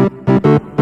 Thank you.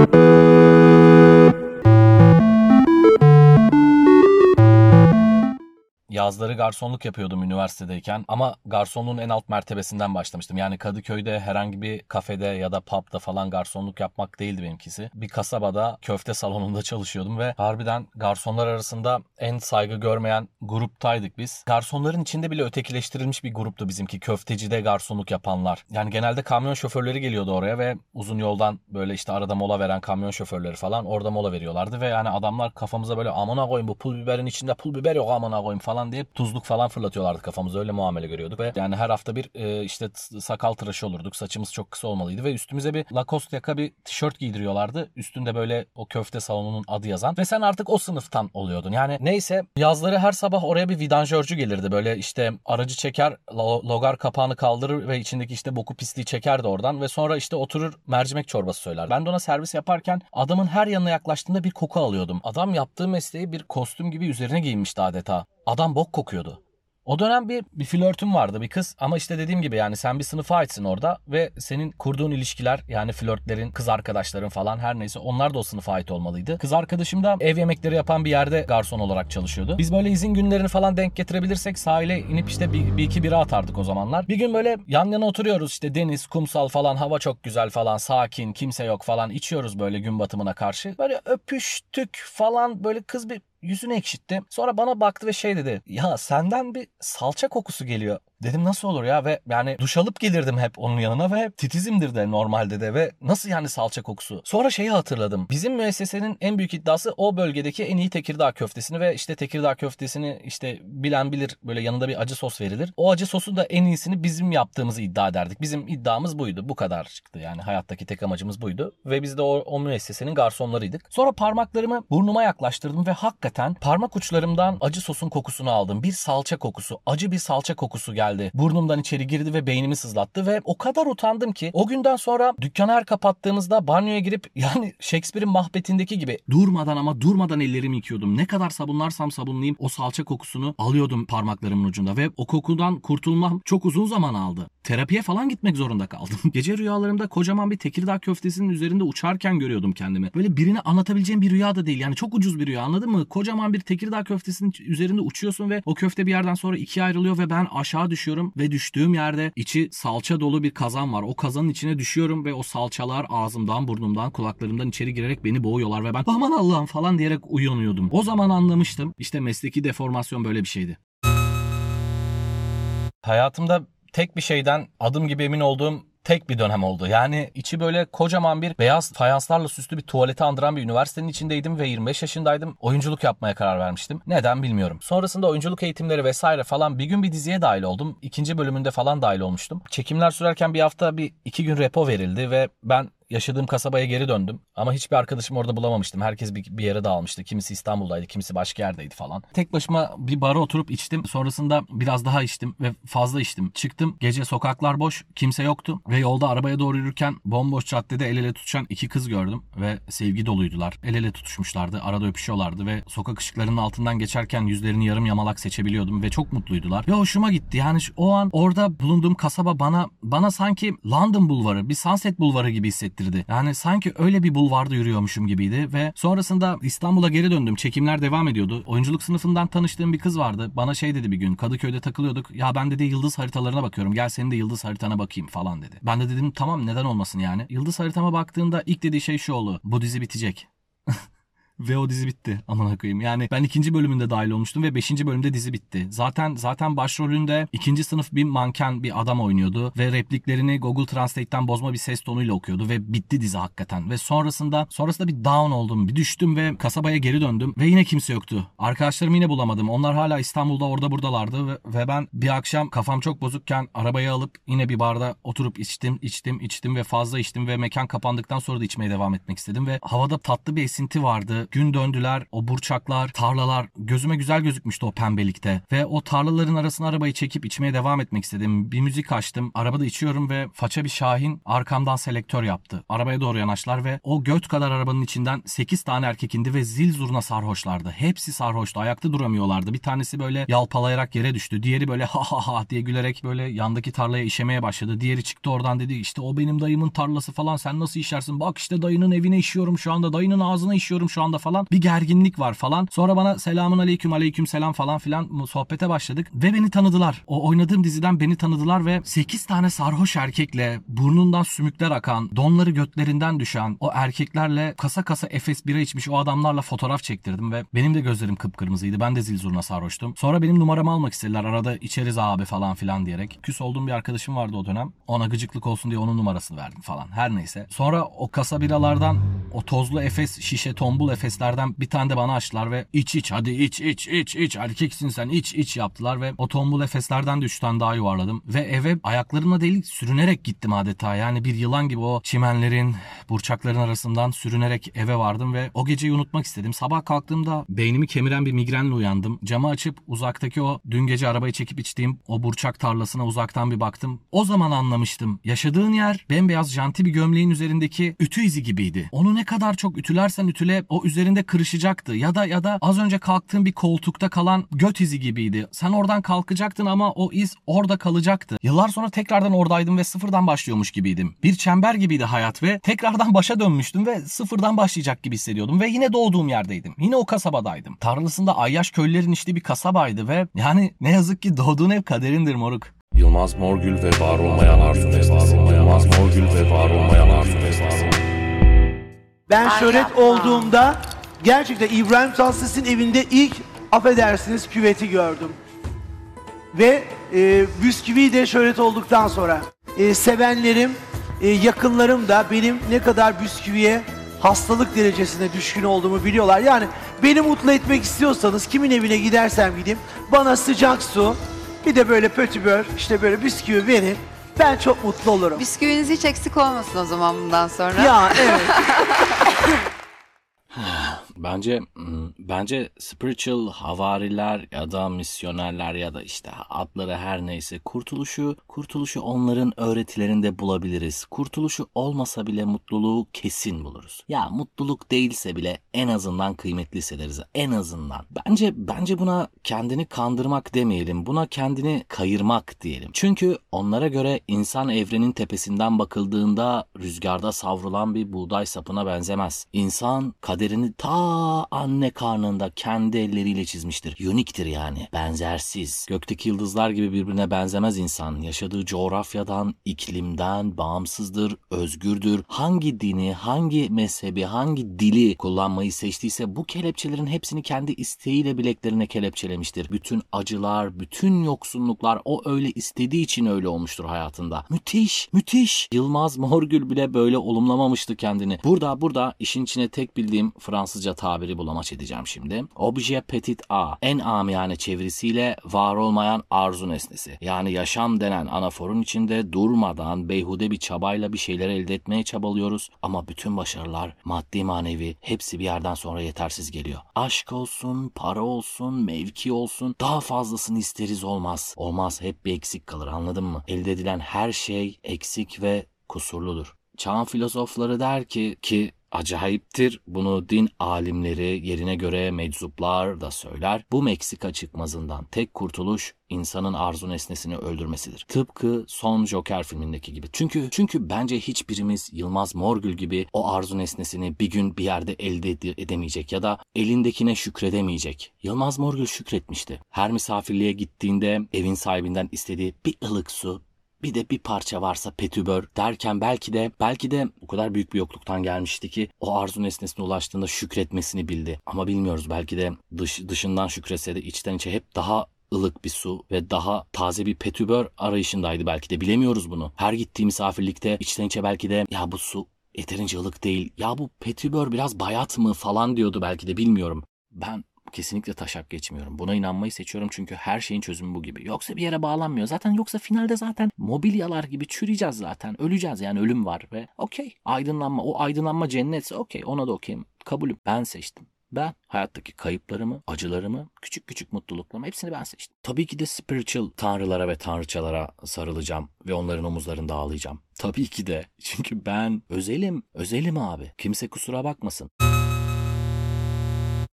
Yazları garsonluk yapıyordum üniversitedeyken ama garsonluğun en alt mertebesinden başlamıştım. Yani Kadıköy'de herhangi bir kafede ya da pub'da falan garsonluk yapmak değildi benimkisi. Bir kasabada köfte salonunda çalışıyordum ve harbiden garsonlar arasında en saygı görmeyen gruptaydık biz. Garsonların içinde bile ötekileştirilmiş bir gruptu bizimki köftecide garsonluk yapanlar. Yani genelde kamyon şoförleri geliyordu oraya ve uzun yoldan böyle işte arada mola veren kamyon şoförleri falan orada mola veriyorlardı ve yani adamlar kafamıza böyle amına koyun bu pul biberin içinde pul biber yok amına koyun falan diye tuzluk falan fırlatıyorlardı kafamıza öyle muamele görüyorduk ve yani her hafta bir e, işte sakal tıraşı olurduk saçımız çok kısa olmalıydı ve üstümüze bir Lacoste yaka bir tişört giydiriyorlardı üstünde böyle o köfte salonunun adı yazan ve sen artık o sınıftan oluyordun yani neyse yazları her sabah oraya bir vidanjörcü gelirdi böyle işte aracı çeker logar kapağını kaldırır ve içindeki işte boku pisliği çekerdi oradan ve sonra işte oturur mercimek çorbası söyler. Ben de ona servis yaparken adamın her yanına yaklaştığında bir koku alıyordum. Adam yaptığı mesleği bir kostüm gibi üzerine giymişti adeta. Adam bok kokuyordu. O dönem bir, bir flörtüm vardı bir kız ama işte dediğim gibi yani sen bir sınıfa aitsin orada ve senin kurduğun ilişkiler yani flörtlerin, kız arkadaşların falan her neyse onlar da o sınıfa ait olmalıydı. Kız arkadaşım da ev yemekleri yapan bir yerde garson olarak çalışıyordu. Biz böyle izin günlerini falan denk getirebilirsek sahile inip işte bir, bir iki bira atardık o zamanlar. Bir gün böyle yan yana oturuyoruz işte deniz, kumsal falan hava çok güzel falan sakin kimse yok falan içiyoruz böyle gün batımına karşı. Böyle öpüştük falan böyle kız bir yüzünü ekşitti. Sonra bana baktı ve şey dedi. Ya senden bir salça kokusu geliyor. Dedim nasıl olur ya ve yani duş alıp gelirdim hep onun yanına ve titizimdir de normalde de ve nasıl yani salça kokusu. Sonra şeyi hatırladım. Bizim müessesenin en büyük iddiası o bölgedeki en iyi Tekirdağ köftesini ve işte Tekirdağ köftesini işte bilen bilir böyle yanında bir acı sos verilir. O acı sosu da en iyisini bizim yaptığımızı iddia ederdik. Bizim iddiamız buydu. Bu kadar çıktı yani hayattaki tek amacımız buydu. Ve biz de o, o müessesenin garsonlarıydık. Sonra parmaklarımı burnuma yaklaştırdım ve hakikaten parmak uçlarımdan acı sosun kokusunu aldım. Bir salça kokusu, acı bir salça kokusu geldi geldi. Burnumdan içeri girdi ve beynimi sızlattı ve o kadar utandım ki o günden sonra dükkanı her kapattığımızda banyoya girip yani Shakespeare'in mahbetindeki gibi durmadan ama durmadan ellerimi yıkıyordum. Ne kadar sabunlarsam sabunlayayım o salça kokusunu alıyordum parmaklarımın ucunda ve o kokudan kurtulmam çok uzun zaman aldı. Terapiye falan gitmek zorunda kaldım. Gece rüyalarımda kocaman bir Tekirdağ köftesinin üzerinde uçarken görüyordum kendimi. Böyle birine anlatabileceğim bir rüya da değil. Yani çok ucuz bir rüya anladın mı? Kocaman bir Tekirdağ köftesinin üzerinde uçuyorsun ve o köfte bir yerden sonra ikiye ayrılıyor ve ben aşağı düşüyorum ve düştüğüm yerde içi salça dolu bir kazan var. O kazanın içine düşüyorum ve o salçalar ağzımdan, burnumdan, kulaklarımdan içeri girerek beni boğuyorlar ve ben aman Allah'ım falan diyerek uyanıyordum. O zaman anlamıştım. İşte mesleki deformasyon böyle bir şeydi. Hayatımda tek bir şeyden adım gibi emin olduğum tek bir dönem oldu. Yani içi böyle kocaman bir beyaz fayanslarla süslü bir tuvaleti andıran bir üniversitenin içindeydim ve 25 yaşındaydım. Oyunculuk yapmaya karar vermiştim. Neden bilmiyorum. Sonrasında oyunculuk eğitimleri vesaire falan bir gün bir diziye dahil oldum. İkinci bölümünde falan dahil olmuştum. Çekimler sürerken bir hafta bir iki gün repo verildi ve ben yaşadığım kasabaya geri döndüm. Ama hiçbir arkadaşım orada bulamamıştım. Herkes bir, bir yere dağılmıştı. Kimisi İstanbul'daydı, kimisi başka yerdeydi falan. Tek başıma bir bara oturup içtim. Sonrasında biraz daha içtim ve fazla içtim. Çıktım. Gece sokaklar boş, kimse yoktu. Ve yolda arabaya doğru yürürken bomboş caddede el ele tutuşan iki kız gördüm. Ve sevgi doluydular. El ele tutuşmuşlardı. Arada öpüşüyorlardı ve sokak ışıklarının altından geçerken yüzlerini yarım yamalak seçebiliyordum. Ve çok mutluydular. Ve hoşuma gitti. Yani o an orada bulunduğum kasaba bana bana sanki London bulvarı, bir Sunset bulvarı gibi hissettirdi hissettirdi. Yani sanki öyle bir bulvarda yürüyormuşum gibiydi ve sonrasında İstanbul'a geri döndüm. Çekimler devam ediyordu. Oyunculuk sınıfından tanıştığım bir kız vardı. Bana şey dedi bir gün Kadıköy'de takılıyorduk. Ya ben dedi yıldız haritalarına bakıyorum. Gel senin de yıldız haritana bakayım falan dedi. Ben de dedim tamam neden olmasın yani. Yıldız haritama baktığında ilk dediği şey şu oldu. Bu dizi bitecek. Ve o dizi bitti aman koyayım. Yani ben ikinci bölümünde dahil olmuştum ve beşinci bölümde dizi bitti. Zaten zaten başrolünde ikinci sınıf bir manken bir adam oynuyordu ve repliklerini Google Translate'ten bozma bir ses tonuyla okuyordu ve bitti dizi hakikaten. Ve sonrasında sonrasında bir down oldum. Bir düştüm ve kasabaya geri döndüm ve yine kimse yoktu. Arkadaşlarımı yine bulamadım. Onlar hala İstanbul'da orada buradalardı ve, ve ben bir akşam kafam çok bozukken arabayı alıp yine bir barda oturup içtim, içtim, içtim ve fazla içtim ve mekan kapandıktan sonra da içmeye devam etmek istedim ve havada tatlı bir esinti vardı gün döndüler. O burçaklar, tarlalar gözüme güzel gözükmüştü o pembelikte. Ve o tarlaların arasına arabayı çekip içmeye devam etmek istedim. Bir müzik açtım. Arabada içiyorum ve faça bir Şahin arkamdan selektör yaptı. Arabaya doğru yanaşlar ve o göt kadar arabanın içinden 8 tane erkek indi ve zil zurna sarhoşlardı. Hepsi sarhoştu. Ayakta duramıyorlardı. Bir tanesi böyle yalpalayarak yere düştü. Diğeri böyle ha ha ha diye gülerek böyle yandaki tarlaya işemeye başladı. Diğeri çıktı oradan dedi işte o benim dayımın tarlası falan sen nasıl işersin? Bak işte dayının evine işiyorum şu anda. Dayının ağzına işiyorum şu anda falan. Bir gerginlik var falan. Sonra bana selamun aleyküm aleyküm selam falan filan sohbete başladık. Ve beni tanıdılar. O oynadığım diziden beni tanıdılar ve 8 tane sarhoş erkekle burnundan sümükler akan, donları götlerinden düşen o erkeklerle kasa kasa Efes bira içmiş o adamlarla fotoğraf çektirdim ve benim de gözlerim kıpkırmızıydı. Ben de zil zurna sarhoştum. Sonra benim numaramı almak istediler. Arada içeriz abi falan filan diyerek. Küs olduğum bir arkadaşım vardı o dönem. Ona gıcıklık olsun diye onun numarasını verdim falan. Her neyse. Sonra o kasa biralardan o tozlu Efes şişe tombul Efeslerden bir tane de bana açtılar ve iç iç hadi iç iç iç iç erkeksin sen iç iç yaptılar ve o tombul Efeslerden de 3 tane daha yuvarladım. Ve eve ayaklarımla değil sürünerek gittim adeta. Yani bir yılan gibi o çimenlerin, burçakların arasından sürünerek eve vardım ve o geceyi unutmak istedim. Sabah kalktığımda beynimi kemiren bir migrenle uyandım. Camı açıp uzaktaki o dün gece arabayı çekip içtiğim o burçak tarlasına uzaktan bir baktım. O zaman anlamıştım. Yaşadığın yer bembeyaz janti bir gömleğin üzerindeki ütü izi gibiydi. Onu ne kadar çok ütülersen ütüle o üzerinde kırışacaktı. Ya da ya da az önce kalktığın bir koltukta kalan göt izi gibiydi. Sen oradan kalkacaktın ama o iz orada kalacaktı. Yıllar sonra tekrardan oradaydım ve sıfırdan başlıyormuş gibiydim. Bir çember gibiydi hayat ve tekrardan başa dönmüştüm ve sıfırdan başlayacak gibi hissediyordum ve yine doğduğum yerdeydim. Yine o kasabadaydım. Tarlasında ayyaş köylülerin içtiği bir kasabaydı ve yani ne yazık ki doğduğun ev kaderindir moruk. Yılmaz Morgül ve var olmayan Arzu. Yılmaz Morgül ve var. Ben Ay şöhret yapma. olduğumda gerçekten İbrahim Tatlıses'in evinde ilk affedersiniz küveti gördüm. Ve e, bisküvi de şöhret olduktan sonra e, sevenlerim, e, yakınlarım da benim ne kadar bisküviye hastalık derecesinde düşkün olduğumu biliyorlar. Yani beni mutlu etmek istiyorsanız kimin evine gidersem gideyim bana sıcak su bir de böyle pötibör işte böyle bisküvi verin. Ben çok mutlu olurum. Bisküviniz hiç eksik olmasın o zaman bundan sonra. Ya evet. Bence bence spiritual havariler ya da misyonerler ya da işte adları her neyse kurtuluşu kurtuluşu onların öğretilerinde bulabiliriz. Kurtuluşu olmasa bile mutluluğu kesin buluruz. Ya mutluluk değilse bile en azından kıymetli hissederiz. En azından. Bence bence buna kendini kandırmak demeyelim. Buna kendini kayırmak diyelim. Çünkü onlara göre insan evrenin tepesinden bakıldığında rüzgarda savrulan bir buğday sapına benzemez. İnsan kaderini ta anne karnında kendi elleriyle çizmiştir. Uniktir yani. Benzersiz. Gökteki yıldızlar gibi birbirine benzemez insan. Yaşadığı coğrafyadan, iklimden bağımsızdır, özgürdür. Hangi dini, hangi mezhebi, hangi dili kullanmayı seçtiyse bu kelepçelerin hepsini kendi isteğiyle bileklerine kelepçelemiştir. Bütün acılar, bütün yoksunluklar o öyle istediği için öyle olmuştur hayatında. Müthiş, müthiş. Yılmaz Morgül bile böyle olumlamamıştı kendini. Burada, burada işin içine tek bildiğim Fransızca tabiri bulamaç edeceğim şimdi. Objet petit a. En amiyane çevirisiyle var olmayan arzu nesnesi. Yani yaşam denen anaforun içinde durmadan beyhude bir çabayla bir şeyler elde etmeye çabalıyoruz. Ama bütün başarılar maddi manevi hepsi bir yerden sonra yetersiz geliyor. Aşk olsun, para olsun, mevki olsun daha fazlasını isteriz olmaz. Olmaz hep bir eksik kalır anladın mı? Elde edilen her şey eksik ve kusurludur. Çağın filozofları der ki ki acayiptir bunu din alimleri yerine göre meczuplar da söyler. Bu Meksika çıkmazından tek kurtuluş insanın arzu nesnesini öldürmesidir. Tıpkı son Joker filmindeki gibi. Çünkü çünkü bence hiçbirimiz Yılmaz Morgül gibi o arzu nesnesini bir gün bir yerde elde ede- edemeyecek ya da elindekine şükredemeyecek. Yılmaz Morgül şükretmişti. Her misafirliğe gittiğinde evin sahibinden istediği bir ılık su, bir de bir parça varsa petibör derken belki de belki de o kadar büyük bir yokluktan gelmişti ki o arzu nesnesine ulaştığında şükretmesini bildi. Ama bilmiyoruz belki de dış, dışından şükretse de içten içe hep daha ılık bir su ve daha taze bir petibör arayışındaydı belki de bilemiyoruz bunu. Her gittiği misafirlikte içten içe belki de ya bu su yeterince ılık değil ya bu petibör biraz bayat mı falan diyordu belki de bilmiyorum. Ben kesinlikle taşak geçmiyorum. Buna inanmayı seçiyorum çünkü her şeyin çözümü bu gibi. Yoksa bir yere bağlanmıyor. Zaten yoksa finalde zaten mobilyalar gibi çürüyeceğiz zaten. Öleceğiz yani ölüm var ve okey. Aydınlanma. O aydınlanma cennetse okey. Ona da okeyim. Kabulüm. Ben seçtim. Ben hayattaki kayıplarımı, acılarımı, küçük küçük mutluluklarımı hepsini ben seçtim. Tabii ki de spiritual tanrılara ve tanrıçalara sarılacağım ve onların omuzlarında ağlayacağım. Tabii ki de. Çünkü ben özelim, özelim abi. Kimse kusura bakmasın.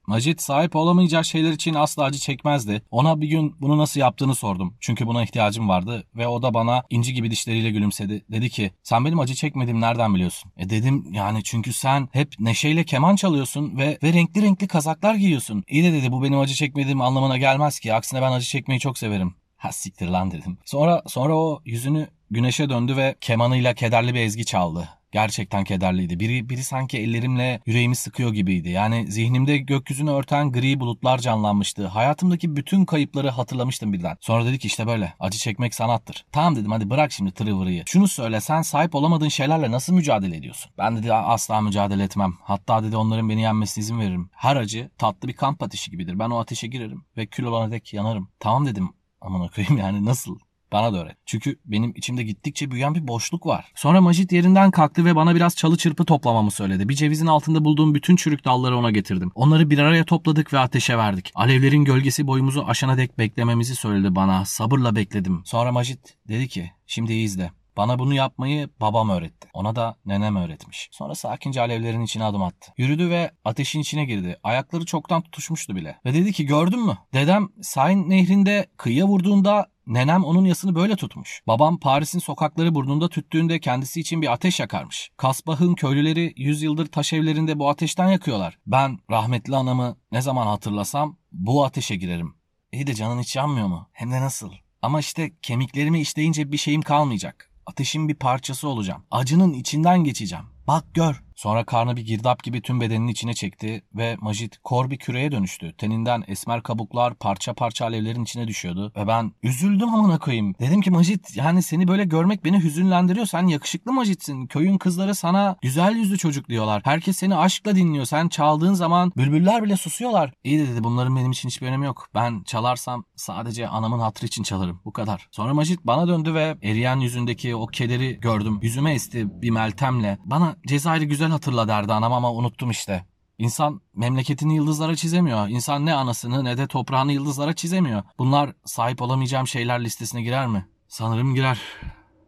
Macit sahip olamayacağı şeyler için asla acı çekmezdi. Ona bir gün bunu nasıl yaptığını sordum. Çünkü buna ihtiyacım vardı ve o da bana inci gibi dişleriyle gülümsedi. Dedi ki sen benim acı çekmediğimi nereden biliyorsun? E dedim yani çünkü sen hep neşeyle keman çalıyorsun ve, ve renkli renkli kazaklar giyiyorsun. İyi de dedi bu benim acı çekmediğim anlamına gelmez ki. Aksine ben acı çekmeyi çok severim. Ha siktir lan dedim. Sonra sonra o yüzünü güneşe döndü ve kemanıyla kederli bir ezgi çaldı. Gerçekten kederliydi. Biri, biri sanki ellerimle yüreğimi sıkıyor gibiydi. Yani zihnimde gökyüzünü örten gri bulutlar canlanmıştı. Hayatımdaki bütün kayıpları hatırlamıştım birden. Sonra dedi ki işte böyle. Acı çekmek sanattır. Tamam dedim hadi bırak şimdi tırıvırıyı. Şunu söyle sen sahip olamadığın şeylerle nasıl mücadele ediyorsun? Ben dedi asla mücadele etmem. Hatta dedi onların beni yenmesine izin veririm. Her acı tatlı bir kamp ateşi gibidir. Ben o ateşe girerim ve kül olana dek yanarım. Tamam dedim. Aman koyayım yani nasıl? Bana da öğret. Çünkü benim içimde gittikçe büyüyen bir boşluk var. Sonra Majit yerinden kalktı ve bana biraz çalı çırpı toplamamı söyledi. Bir cevizin altında bulduğum bütün çürük dalları ona getirdim. Onları bir araya topladık ve ateşe verdik. Alevlerin gölgesi boyumuzu aşana dek beklememizi söyledi bana. Sabırla bekledim. Sonra Majit dedi ki şimdi iyi izle. Bana bunu yapmayı babam öğretti. Ona da nenem öğretmiş. Sonra sakince alevlerin içine adım attı. Yürüdü ve ateşin içine girdi. Ayakları çoktan tutuşmuştu bile. Ve dedi ki gördün mü? Dedem Sayn nehrinde kıyıya vurduğunda Nenem onun yasını böyle tutmuş. Babam Paris'in sokakları burnunda tüttüğünde kendisi için bir ateş yakarmış. Kasbah'ın köylüleri 100 yıldır taş evlerinde bu ateşten yakıyorlar. Ben rahmetli anamı ne zaman hatırlasam bu ateşe girerim. İyi de canın hiç yanmıyor mu? Hem de nasıl? Ama işte kemiklerimi işleyince bir şeyim kalmayacak. Ateşin bir parçası olacağım. Acının içinden geçeceğim. Bak gör. Sonra karnı bir girdap gibi tüm bedeninin içine çekti ve Majit kor bir küreye dönüştü. Teninden esmer kabuklar parça parça alevlerin içine düşüyordu. Ve ben üzüldüm amına koyayım. Dedim ki Majit yani seni böyle görmek beni hüzünlendiriyor. Sen yakışıklı Majit'sin. Köyün kızları sana güzel yüzlü çocuk diyorlar. Herkes seni aşkla dinliyor. Sen çaldığın zaman bülbüller bile susuyorlar. İyi de dedi bunların benim için hiçbir önemi yok. Ben çalarsam sadece anamın hatırı için çalarım. Bu kadar. Sonra Majit bana döndü ve eriyen yüzündeki o kederi gördüm. Yüzüme esti bir meltemle. Bana Cezayir'i güzel hatırla derdi anam ama unuttum işte. İnsan memleketini yıldızlara çizemiyor. İnsan ne anasını ne de toprağını yıldızlara çizemiyor. Bunlar sahip olamayacağım şeyler listesine girer mi? Sanırım girer.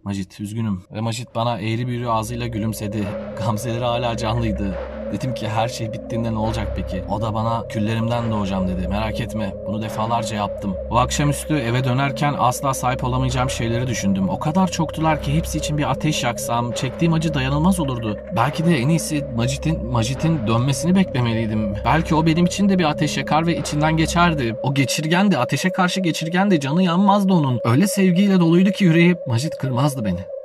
Macit üzgünüm. Ve Macit bana eğri büğrü ağzıyla gülümsedi. Gamzeleri hala canlıydı. Dedim ki her şey bittiğinde ne olacak peki? O da bana küllerimden doğacağım dedi. Merak etme bunu defalarca yaptım. O akşamüstü eve dönerken asla sahip olamayacağım şeyleri düşündüm. O kadar çoktular ki hepsi için bir ateş yaksam çektiğim acı dayanılmaz olurdu. Belki de en iyisi Macit'in Macit'in dönmesini beklemeliydim. Belki o benim için de bir ateş yakar ve içinden geçerdi. O geçirgendi, ateşe karşı geçirgendi, canı yanmazdı onun. Öyle sevgiyle doluydu ki yüreği Macit kırmazdı beni.